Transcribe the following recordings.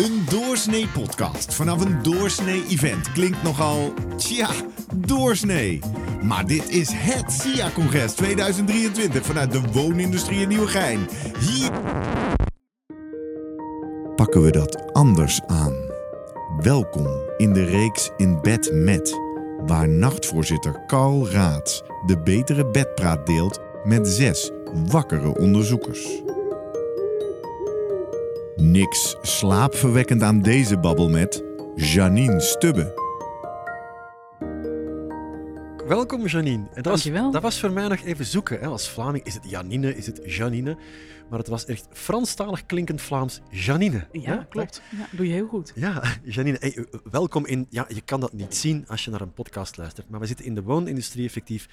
Een doorsnee podcast vanaf een doorsnee event klinkt nogal, tja, doorsnee. Maar dit is het SIA-congres 2023 vanuit de woonindustrie in Nieuwegein. Hier pakken we dat anders aan. Welkom in de reeks In Bed Met, waar nachtvoorzitter Carl Raads de betere bedpraat deelt met zes wakkere onderzoekers. Niks slaapverwekkend aan deze babbel met Janine Stubbe. Welkom Janine. En dat, was, Dankjewel. dat was voor mij nog even zoeken. Hè. Als Vlaming is het Janine, is het Janine. Maar het was echt Franstalig klinkend Vlaams Janine. Ja, Hè? klopt. Ja, doe je heel goed. Ja, Janine, hey, eh, welkom in. Ja, je kan dat niet zien als je naar een podcast luistert, maar we zitten in de woonindustrie effectief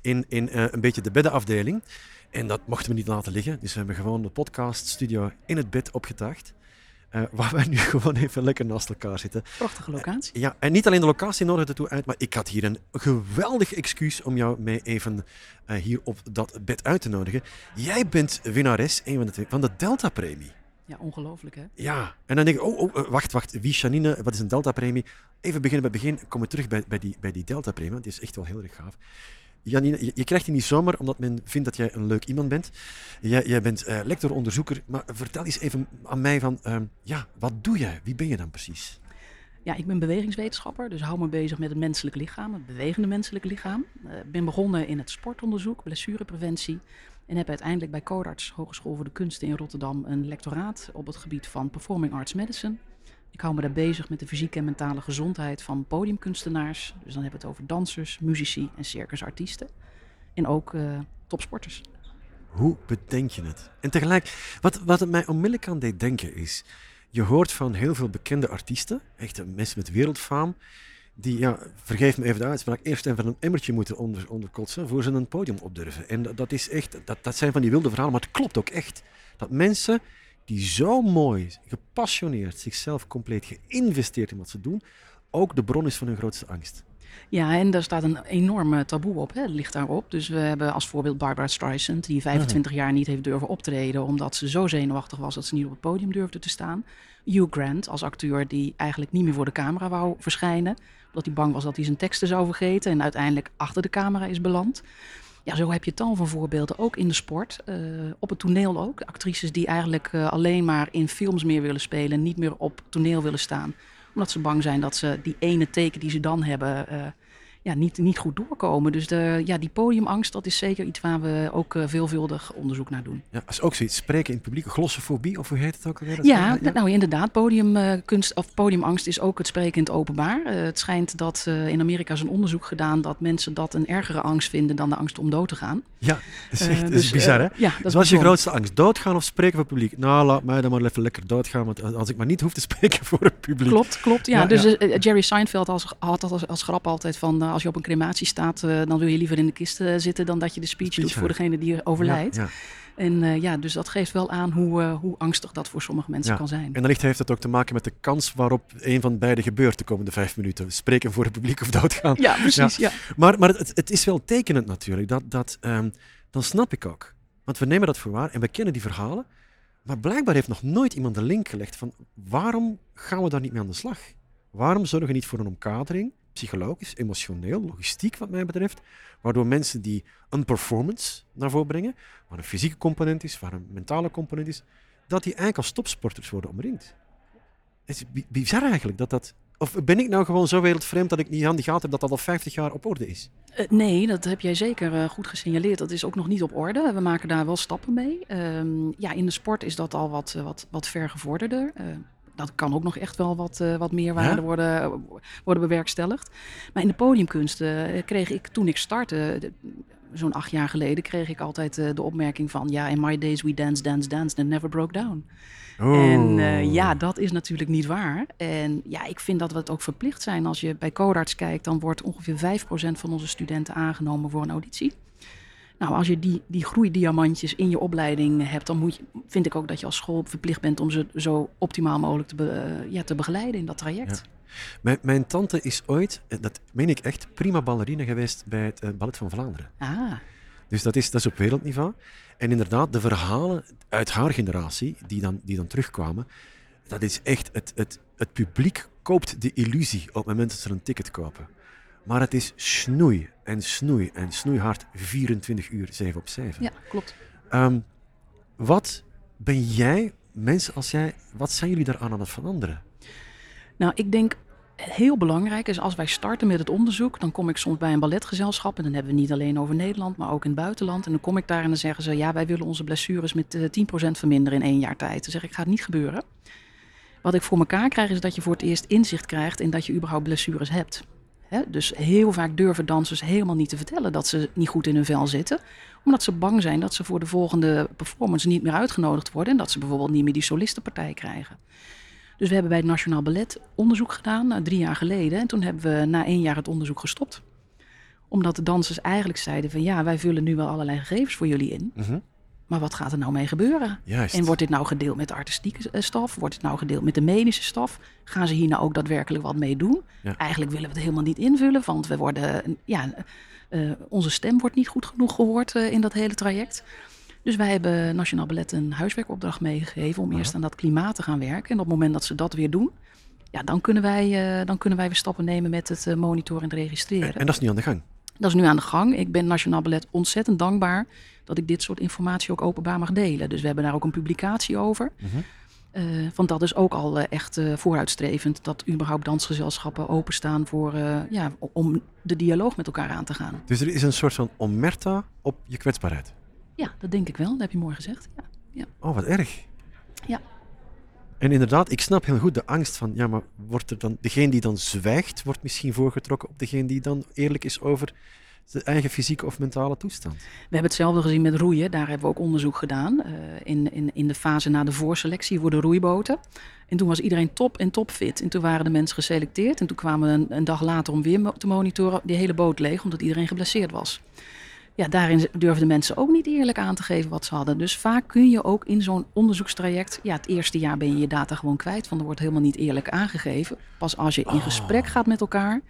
in, in eh, een beetje de beddenafdeling. En dat mochten we niet laten liggen, dus we hebben gewoon de podcaststudio in het bed opgetuigd. Eh, waar wij nu gewoon even lekker naast elkaar zitten. Prachtige locatie. Ja, en niet alleen de locatie nodigde ertoe uit, maar ik had hier een geweldig excuus om jou mee even eh, hier op dat bed uit te nodigen. Jij bent winnares een van de, van de Delta-premie. Ja, ongelooflijk hè. Ja, en dan denk ik, oh, oh eh, wacht, wacht, wie Janine, wat is een Delta-premie? Even beginnen bij het begin, komen we terug bij, bij die, bij die Delta-premie, want die is echt wel heel erg gaaf. Janine, je, je krijgt die niet zomaar omdat men vindt dat jij een leuk iemand bent. Jij, jij bent eh, lector-onderzoeker, maar vertel eens even aan mij van, ehm, ja, wat doe jij? Wie ben je dan precies? Ja, ik ben bewegingswetenschapper, dus hou me bezig met het menselijk lichaam, het bewegende menselijk lichaam. Ik ben begonnen in het sportonderzoek, blessurepreventie. En heb uiteindelijk bij Codarts Hogeschool voor de Kunsten in Rotterdam een lectoraat op het gebied van Performing Arts Medicine. Ik hou me daar bezig met de fysieke en mentale gezondheid van podiumkunstenaars. Dus dan hebben we het over dansers, muzici en circusartiesten. En ook eh, topsporters. Hoe bedenk je het? En tegelijk, wat, wat het mij onmiddellijk aan deed denken is, je hoort van heel veel bekende artiesten, echte mensen met wereldfaam, die, ja, vergeef me even de uitspraak, eerst even een emmertje moeten onder, onderkotsen voor ze een podium opdurven. En dat, dat is echt, dat, dat zijn van die wilde verhalen, maar het klopt ook echt. Dat mensen die zo mooi, gepassioneerd, zichzelf compleet geïnvesteerd in wat ze doen, ook de bron is van hun grootste angst. Ja, en daar staat een enorme taboe op, hè, ligt daarop. Dus we hebben als voorbeeld Barbara Streisand, die 25 jaar niet heeft durven optreden, omdat ze zo zenuwachtig was dat ze niet op het podium durfde te staan. Hugh Grant als acteur die eigenlijk niet meer voor de camera wou verschijnen, omdat hij bang was dat hij zijn teksten zou vergeten en uiteindelijk achter de camera is beland. Ja, zo heb je tal van voorbeelden, ook in de sport, eh, op het toneel ook. Actrices die eigenlijk eh, alleen maar in films meer willen spelen, niet meer op toneel willen staan omdat ze bang zijn dat ze die ene teken die ze dan hebben, eh, ja, niet, niet goed doorkomen. Dus de, ja, die podiumangst, dat is zeker iets waar we ook eh, veelvuldig onderzoek naar doen. Ja, dat is ook zoiets, spreken in het publiek, glossofobie, of hoe heet het ook alweer? Ja, ja. nou inderdaad, podiumkunst of podiumangst is ook het spreken in het openbaar. Eh, het schijnt dat eh, in Amerika is een onderzoek gedaan dat mensen dat een ergere angst vinden dan de angst om dood te gaan. Ja, dat is, Eh, echt, dat is dus, bizar, eh, hè? Ja, dat is Dat was je bijzonder. grootste angst, doodgaan of spreken voor het publiek? Nou, laat mij dan maar even lekker doodgaan, want als ik maar niet hoef te spreken voor het publiek. Klopt, klopt. Ja, Ja, dus ja. eh, Jerry Seinfeld als, had dat als, als grap altijd van eh, als je op een crematie staat, eh, dan wil je liever in de kist eh, zitten dan dat je de speech, Speech doet voor degene die overlijdt. Ja, ja. En ja, dus dat geeft wel aan hoe, hoe angstig dat voor sommige mensen Ja. kan zijn. En wellicht heeft het ook te maken met de kans waarop een van beide gebeurt de komende vijf minuten. Spreken voor het publiek of doodgaan. Ja, precies. Ja. Maar, maar het, het is wel tekenend natuurlijk. Dat, dat, ehm, dan snap ik ook. Want we nemen dat voor waar en we kennen die verhalen. Maar blijkbaar heeft nog nooit iemand de link gelegd van waarom gaan we daar niet mee aan de slag? Waarom zorgen we niet voor een omkadering, psychologisch, emotioneel, logistiek wat mij betreft, waardoor mensen die een performance naar voren brengen, waar een fysieke component is, waar een mentale component is, dat die eigenlijk als topsporters worden omringd. Het is bi- bizar eigenlijk dat dat... Of ben ik nou gewoon zo wereldvreemd dat ik niet aan die gaten heb dat dat al 50 jaar op orde is? Eh, nee, dat heb jij zeker eh, goed gesignaleerd. Dat is ook nog niet op orde. We maken daar wel stappen mee. Ehm, ja, in de sport is dat al wat, eh, wat, wat ver gevorderder. Eh, dat kan ook nog echt wel wat, eh, wat meerwaarde Ja? worden, worden bewerkstelligd. Maar in de podiumkunsten eh, kreeg ik toen ik startte, zo'n acht jaar geleden, kreeg ik altijd eh, de opmerking van... ja, in my days we dance, dance, dance and never broke down. En eh, ja, dat is natuurlijk niet waar. En ja, ik vind dat we het ook verplicht zijn. Als je bij Codarts kijkt, dan wordt ongeveer 5% van onze studenten aangenomen voor een auditie. Nou, als je die, die groeidiamantjes in je opleiding hebt, dan moet je, vind ik ook dat je als school verplicht bent om ze zo optimaal mogelijk te, be- eh, ja, te begeleiden in dat traject. Mijn, mijn tante is ooit, eh, dat meen ik echt, prima ballerina geweest bij het eh, Ballet van Vlaanderen. Ah, Dus dat is, dat is op wereldniveau. En inderdaad, de verhalen uit haar generatie, die dan, die dan terugkwamen, dat is echt, het, het, het publiek koopt de illusie op het moment dat ze een ticket kopen. Maar het is snoei en snoei en snoeihard 24 uur 7 op 7. Ja, klopt. Ehm, wat ben jij, mensen als jij, wat zijn jullie daaraan aan het veranderen? Nou, ik denk heel belangrijk is als wij starten met het onderzoek, dan kom ik soms bij een balletgezelschap en dan hebben we niet alleen over Nederland, maar ook in het buitenland. En dan kom ik daar en dan zeggen ze, ja, wij willen onze blessures met eh, 10% verminderen in één jaar tijd. Dan zeg ik, gaat niet gebeuren. Wat ik voor elkaar krijg is dat je voor het eerst inzicht krijgt in dat je überhaupt blessures hebt. Dus heel vaak durven dansers helemaal niet te vertellen dat ze niet goed in hun vel zitten. Omdat ze bang zijn dat ze voor de volgende performance niet meer uitgenodigd worden. En dat ze bijvoorbeeld niet meer die solistenpartij krijgen. Dus we hebben bij het Nationaal Ballet onderzoek gedaan, eh, drie jaar geleden. En toen hebben we na één jaar het onderzoek gestopt. Omdat de dansers eigenlijk zeiden van ja, wij vullen nu wel allerlei gegevens voor jullie in. Maar wat gaat er nou mee gebeuren? Juist. En wordt dit nou gedeeld met de artistieke eh, staf? Wordt het nou gedeeld met de medische staf? Gaan ze hier nou ook daadwerkelijk wat mee doen? Ja. Eigenlijk willen we het helemaal niet invullen, want we worden, ja, eh, onze stem wordt niet goed genoeg gehoord eh, in dat hele traject. Dus wij hebben Nationaal Ballet een huiswerkopdracht meegegeven om eerst aan dat klimaat te gaan werken. En op het moment dat ze dat weer doen, ja, dan, kunnen wij, dan kunnen wij weer stappen nemen met het monitoren en het registreren. En, en dat is nu aan de gang. Dat is nu aan de gang. Ik ben Nationaal Ballet ontzettend dankbaar dat ik dit soort informatie ook openbaar mag delen. Dus we hebben daar ook een publicatie over. Mhm. Eh, want dat is ook al eh, echt eh, vooruitstrevend dat überhaupt dansgezelschappen openstaan voor, ja, om de dialoog met elkaar aan te gaan. Dus er is een soort van omerta op je kwetsbaarheid. Ja, dat denk ik wel. Dat heb je mooi gezegd. Ja. Oh, wat erg. Ja. En inderdaad, ik snap heel goed de angst van, ja, maar wordt er dan, degene die dan zwijgt, wordt misschien voorgetrokken op degene die dan eerlijk is over zijn eigen fysieke of mentale toestand. We hebben hetzelfde gezien met roeien. Daar hebben we ook onderzoek gedaan. eh, in, in, in de fase na de voorselectie voor de roeiboten. En toen was iedereen top en topfit. En toen waren de mensen geselecteerd. En toen kwamen we een, een dag later om weer te monitoren. Die hele boot leeg, omdat iedereen geblesseerd was. Ja, daarin durfden mensen ook niet eerlijk aan te geven wat ze hadden. Dus vaak kun je ook in zo'n onderzoekstraject... Ja, het eerste jaar ben je je data gewoon kwijt. Want er wordt helemaal niet eerlijk aangegeven. Pas als je in Oh. gesprek gaat met elkaar...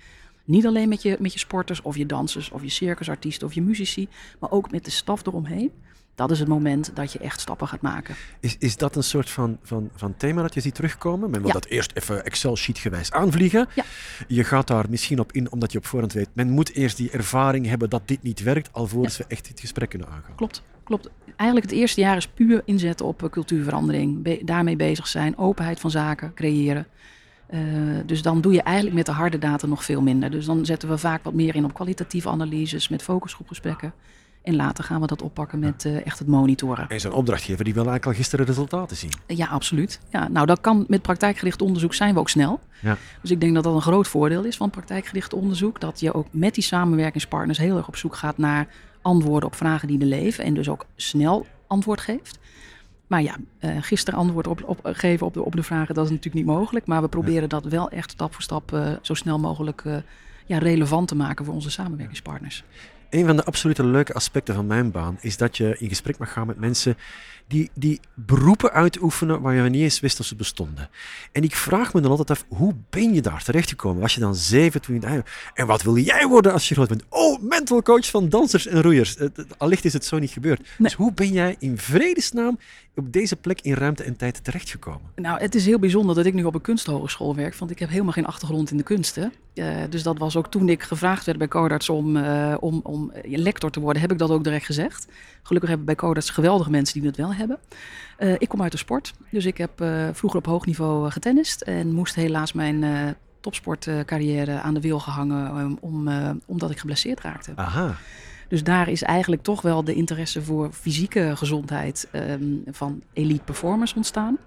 Niet alleen met je, met je sporters of je dansers of je circusartiesten of je muzici, maar ook met de staf eromheen. Dat is het moment dat je echt stappen gaat maken. Is, is dat een soort van, van, van thema dat je ziet terugkomen? Men wil Ja. dat eerst even Excel-sheet gewijs aanvliegen. Ja. Je gaat daar misschien op in, omdat je op voorhand weet, men moet eerst die ervaring hebben dat dit niet werkt, alvorens we echt dit gesprek kunnen aangaan. Klopt, klopt. Eigenlijk het eerste jaar is puur inzetten op eh, cultuurverandering. Be- daarmee bezig zijn, openheid van zaken creëren. Eh, dus dan doe je eigenlijk met de harde data nog veel minder. Dus dan zetten we vaak wat meer in op kwalitatieve analyses met focusgroepgesprekken. En later gaan we dat oppakken met eh, echt het monitoren. En zo'n opdrachtgever die wil eigenlijk al gisteren resultaten zien. Ja, absoluut. Ja, nou, dat kan met praktijkgericht onderzoek zijn we ook snel. Ja. Dus ik denk dat dat een groot voordeel is van praktijkgericht onderzoek. Dat je ook met die samenwerkingspartners heel erg op zoek gaat naar antwoorden op vragen die er leven. En dus ook snel antwoord geeft. Maar ja, eh, gisteren antwoord op, op, geven op de, op de vragen, dat is natuurlijk niet mogelijk. Maar we proberen dat wel echt stap voor stap eh, zo snel mogelijk eh, ja, relevant te maken voor onze samenwerkingspartners. Een van de absolute leuke aspecten van mijn baan is dat je in gesprek mag gaan met mensen die, die beroepen uitoefenen waar je niet eens wist dat ze bestonden. En ik vraag me dan altijd af, hoe ben je daar terechtgekomen? Was je dan zeven toen je... En wat wil jij worden als je groot bent? Oh, mental coach van dansers en roeiers. Het- Allicht is het zo niet gebeurd. Dus hoe ben jij in vredesnaam op deze plek in ruimte en tijd terechtgekomen? Nou, het is heel bijzonder dat ik nu op een kunsthogeschool werk, want ik heb helemaal geen achtergrond in de kunsten. Eh, dus dat was ook toen ik gevraagd werd bij Codarts om, eh, om, om eh, lector te worden, heb ik dat ook direct gezegd. Gelukkig hebben bij Codarts geweldige mensen die dat wel hebben. Eh, ik kom uit de sport, dus ik heb eh, vroeger op hoog niveau eh, getennist en moest helaas mijn topsportcarrière aan de wil gehangen eh, om, omdat ik geblesseerd raakte. Aha. Dus daar is eigenlijk toch wel de interesse voor fysieke gezondheid ehm, van elite performers ontstaan.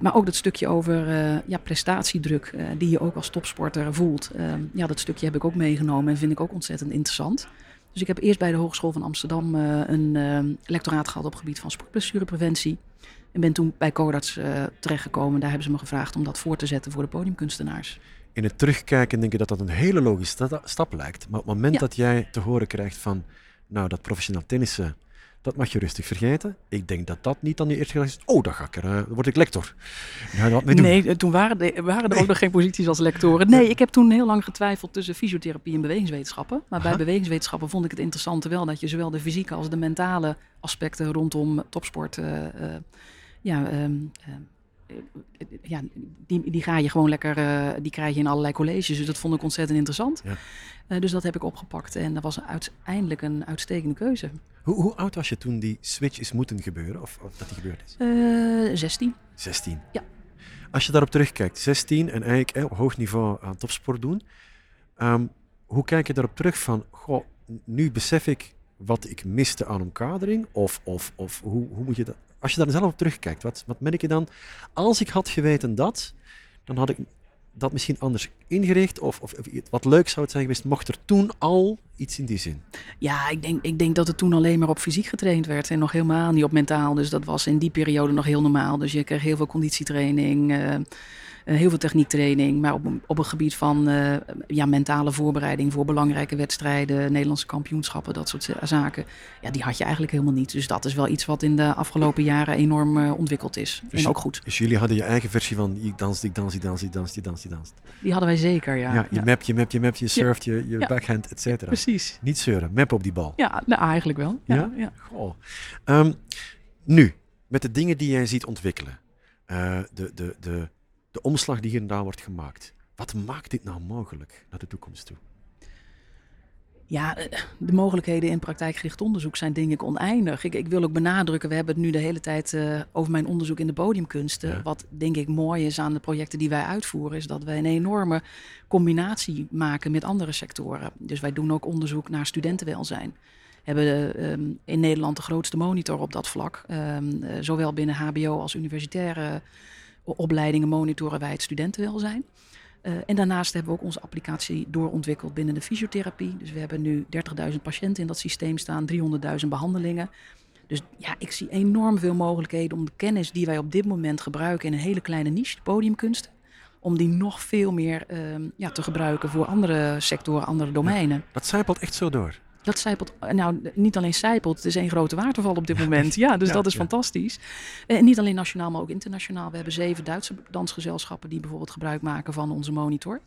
Maar ook dat stukje over ja, prestatiedruk, die je ook als topsporter voelt. Ehm, ja, dat stukje heb ik ook meegenomen en vind ik ook ontzettend interessant. Dus ik heb eerst bij de Hogeschool van Amsterdam eh, een ehm, lectoraat gehad op het gebied van sportblessurepreventie. En ben toen bij Codarts eh, terechtgekomen. Daar hebben ze me gevraagd om dat voor te zetten voor de podiumkunstenaars. In het terugkijken denk je dat dat een hele logische sta- stap lijkt. Maar op het moment Ja. dat jij te horen krijgt van, nou, dat professioneel tennissen, dat mag je rustig vergeten. Ik denk dat dat niet dan je eerste gedachte is, oh, dan ga ik er, eh, dan word ik lector. Doen. Nee, eh, toen waren, de- waren er ook nog geen posities als lectoren. Nee, ik heb toen heel lang getwijfeld tussen fysiotherapie en bewegingswetenschappen. Maar bij bewegingswetenschappen vond ik het interessante wel dat je zowel de fysieke als de mentale aspecten rondom topsport eh, eh, ja, ehm, ehm, ja, die, die ga je gewoon lekker, eh, die krijg je in allerlei colleges. Dus dat vond ik ontzettend interessant. Ja. Eh, dus dat heb ik opgepakt en dat was uiteindelijk een uitstekende keuze. Hoe, hoe oud was je toen die switch is moeten gebeuren, of, of dat die gebeurd is? Uh, 16. 16. Ja. Als je daarop terugkijkt, 16 en eigenlijk eh, op hoog niveau aan topsport doen. Ehm, hoe kijk je daarop terug van, goh, nu besef ik wat ik miste aan omkadering? Of, of, of hoe, hoe moet je dat... Als je daar zelf op terugkijkt, wat, wat merk je dan? Als ik had geweten dat, dan had ik dat misschien anders ingericht? Of, of, wat leuk zou het zijn geweest, mocht er toen al iets in die zin? Ja, ik denk, ik denk dat het toen alleen maar op fysiek getraind werd en nog helemaal niet op mentaal. Dus dat was in die periode nog heel normaal. Dus je kreeg heel veel conditietraining. Uh, eh, heel veel techniektraining, maar op, op een gebied van uh, ja, mentale voorbereiding voor belangrijke wedstrijden, Nederlandse kampioenschappen, dat soort zaken. Ja, die had je eigenlijk helemaal niet. Dus dat is wel iets wat in de afgelopen jaren enorm uh, ontwikkeld is. Dus, en ook goed. Dus jullie hadden je eigen versie van ik dans, ik dans, ik dans, ik dans, ik dans, ik dans. Die hadden wij zeker, ja. ja je ja. map, je map, je map, je surft, je, je backhand, et cetera. Precies. Niet zeuren, map op die bal. Ja, nou, eigenlijk wel. Ja? ja? Goh. Um, nu, met de dingen die jij ziet ontwikkelen. Uh, de, de, de, de omslag die hier en daar wordt gemaakt. Wat maakt dit nou mogelijk naar de toekomst toe? Ja, eh, de mogelijkheden in praktijkgericht onderzoek zijn denk ik oneindig. Ik, ik wil ook benadrukken, we hebben het nu de hele tijd uh, over mijn onderzoek in de podiumkunsten. Wat denk ik mooi is aan de projecten die wij uitvoeren, is dat wij een enorme combinatie maken met andere sectoren. Dus wij doen ook onderzoek naar studentenwelzijn. We hebben uh, in Nederland de grootste monitor op dat vlak, um, uh, zowel binnen HBO als universitaire opleidingen monitoren wij het studentenwelzijn. Uh, en daarnaast hebben we ook onze applicatie doorontwikkeld binnen de fysiotherapie. Dus we hebben nu 30.000 patiënten in dat systeem staan, 300.000 behandelingen. Dus ja, ik zie enorm veel mogelijkheden om de kennis die wij op dit moment gebruiken in een hele kleine niche, podiumkunsten, om die nog veel meer uh, ja, te gebruiken voor andere sectoren, andere domeinen. Ja, dat zijpelt echt zo door. Dat zijpelt, nou niet alleen zijpelt, het is één grote waterval op dit moment. Ja, dus dat is fantastisch. En niet alleen nationaal, maar ook internationaal. We hebben zeven Duitse dansgezelschappen die bijvoorbeeld gebruik maken van onze monitor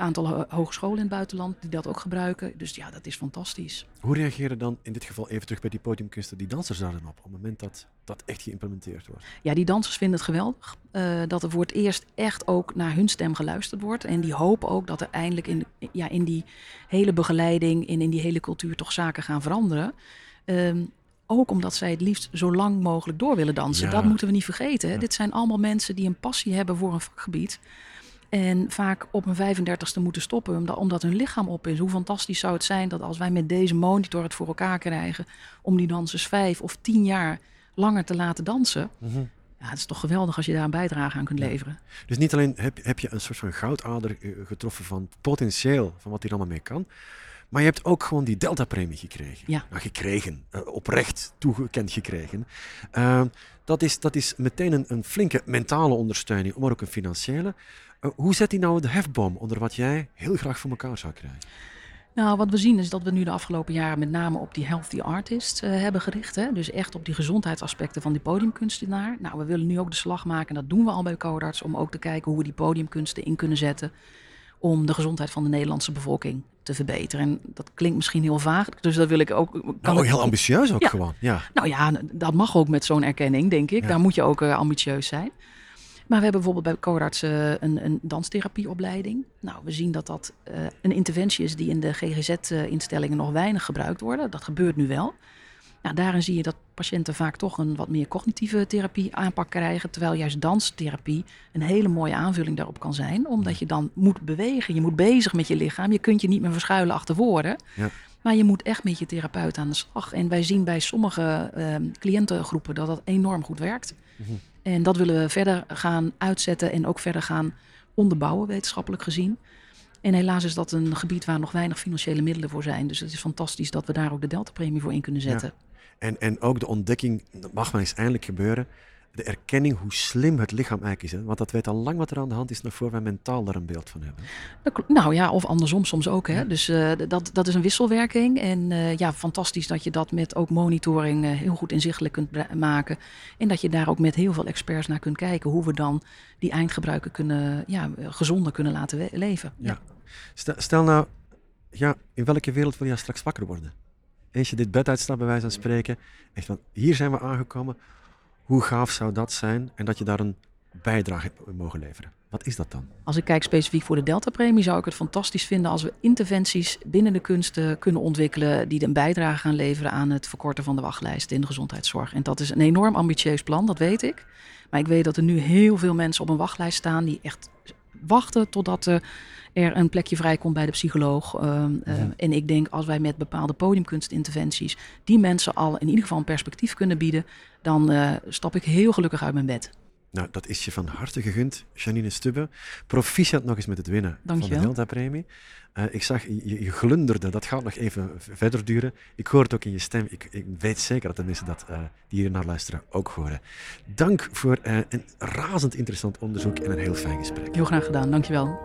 aantal hogescholen in het buitenland die dat ook gebruiken. Dus ja, dat is fantastisch. Hoe reageren dan in dit geval even terug bij die podiumkunsten die dansers daar dan op, op het moment dat dat echt geïmplementeerd wordt? Ja, die dansers vinden het geweldig uh, dat er voor het eerst echt ook naar hun stem geluisterd wordt. En die hopen ook dat er eindelijk in, ja, in die hele begeleiding en in die hele cultuur toch zaken gaan veranderen. Um, ook omdat zij het liefst zo lang mogelijk door willen dansen. Ja. Dat moeten we niet vergeten. Ja. Dit zijn allemaal mensen die een passie hebben voor een vakgebied. En vaak op een 35ste moeten stoppen omdat hun lichaam op is. Hoe fantastisch zou het zijn dat als wij met deze monitor het voor elkaar krijgen om die dansers vijf of tien jaar langer te laten dansen. Mm -hmm. Ja, het is toch geweldig als je daar een bijdrage aan kunt leveren. Dus niet alleen heb, heb je een soort van goudader eh, getroffen van potentieel van wat hier allemaal mee kan. Maar je hebt ook gewoon die Delta-premie gekregen. Ja. Nou, gekregen, uh, oprecht toegekend gekregen. Uh, dat, is, dat is meteen een, een flinke mentale ondersteuning, maar ook een financiële. Uh, hoe zet hij nou de hefboom onder wat jij heel graag voor elkaar zou krijgen? Nou, wat we zien is dat we nu de afgelopen jaren met name op die healthy artist uh, hebben gericht. Hè? Dus echt op die gezondheidsaspecten van die podiumkunstenaar. Nou, we willen nu ook de slag maken, en dat doen we al bij Codarts, om ook te kijken hoe we die podiumkunsten in kunnen zetten om de gezondheid van de Nederlandse bevolking te verbeteren. En dat klinkt misschien heel vaag, dus dat wil ik ook. Kan nou, heel ambitieus ook ja. gewoon. Ja. Nou ja, dat mag ook met zo'n erkenning, denk ik. Ja. Daar moet je ook uh, ambitieus zijn. Maar we hebben bijvoorbeeld bij Codarts uh, een, een danstherapieopleiding. Nou, we zien dat dat uh, een interventie is die in de GGZ-instellingen nog weinig gebruikt worden. Dat gebeurt nu wel. Nou, daarin zie je dat patiënten vaak toch een wat meer cognitieve therapie aanpak krijgen. Terwijl juist danstherapie een hele mooie aanvulling daarop kan zijn. Omdat je dan moet bewegen. Je moet bezig met je lichaam. Je kunt je niet meer verschuilen achter woorden. Ja. Maar je moet echt met je therapeut aan de slag. En wij zien bij sommige uh, cliëntengroepen dat dat enorm goed werkt. Mm -hmm. En dat willen we verder gaan uitzetten en ook verder gaan onderbouwen, wetenschappelijk gezien. En helaas is dat een gebied waar nog weinig financiële middelen voor zijn. Dus het is fantastisch dat we daar ook de Delta-premie voor in kunnen zetten. Ja. En, en ook de ontdekking, dat mag maar eens eindelijk gebeuren, de erkenning hoe slim het lichaam eigenlijk is. Hè? Want dat weet al lang wat er aan de hand is, nog voor wij mentaal daar een beeld van hebben. Nou ja, of andersom soms ook. Hè? Ja. Dus uh, dat, dat is een wisselwerking. En uh, ja, fantastisch dat je dat met ook monitoring uh, heel goed inzichtelijk kunt maken. En dat je daar ook met heel veel experts naar kunt kijken hoe we dan die eindgebruiker kunnen, ja, gezonder kunnen laten leven. Ja. Stel, stel nou, ja, in welke wereld wil je straks wakker worden? Eens je dit bed uitstapt, bij wijze van spreken, echt van hier zijn we aangekomen hoe gaaf zou dat zijn? En dat je daar een bijdrage mogen leveren. Wat is dat dan? Als ik kijk specifiek voor de Delta-premie, zou ik het fantastisch vinden als we interventies binnen de kunsten kunnen ontwikkelen die een bijdrage gaan leveren aan het verkorten van de wachtlijsten in de gezondheidszorg. En dat is een enorm ambitieus plan, dat weet ik. Maar ik weet dat er nu heel veel mensen op een wachtlijst staan die echt wachten totdat er een plekje vrijkomt bij de psycholoog. Ehm, eh, en ik denk als wij met bepaalde podiumkunstinterventies die mensen al in ieder geval een perspectief kunnen bieden, dan uh, stap ik heel gelukkig uit mijn bed. Nou, dat is je van harte gegund, Janine Stubbe. Proficiat nog eens met het winnen van de Delta-premie. Uh, ik zag, je, je, glunderde, dat gaat nog even verder duren. Ik hoor het ook in je stem. Ik, ik weet zeker dat de mensen dat, uh, die hier naar luisteren ook horen. Dank voor uh, een razend interessant onderzoek en een heel fijn gesprek. Heel graag gedaan, dankjewel.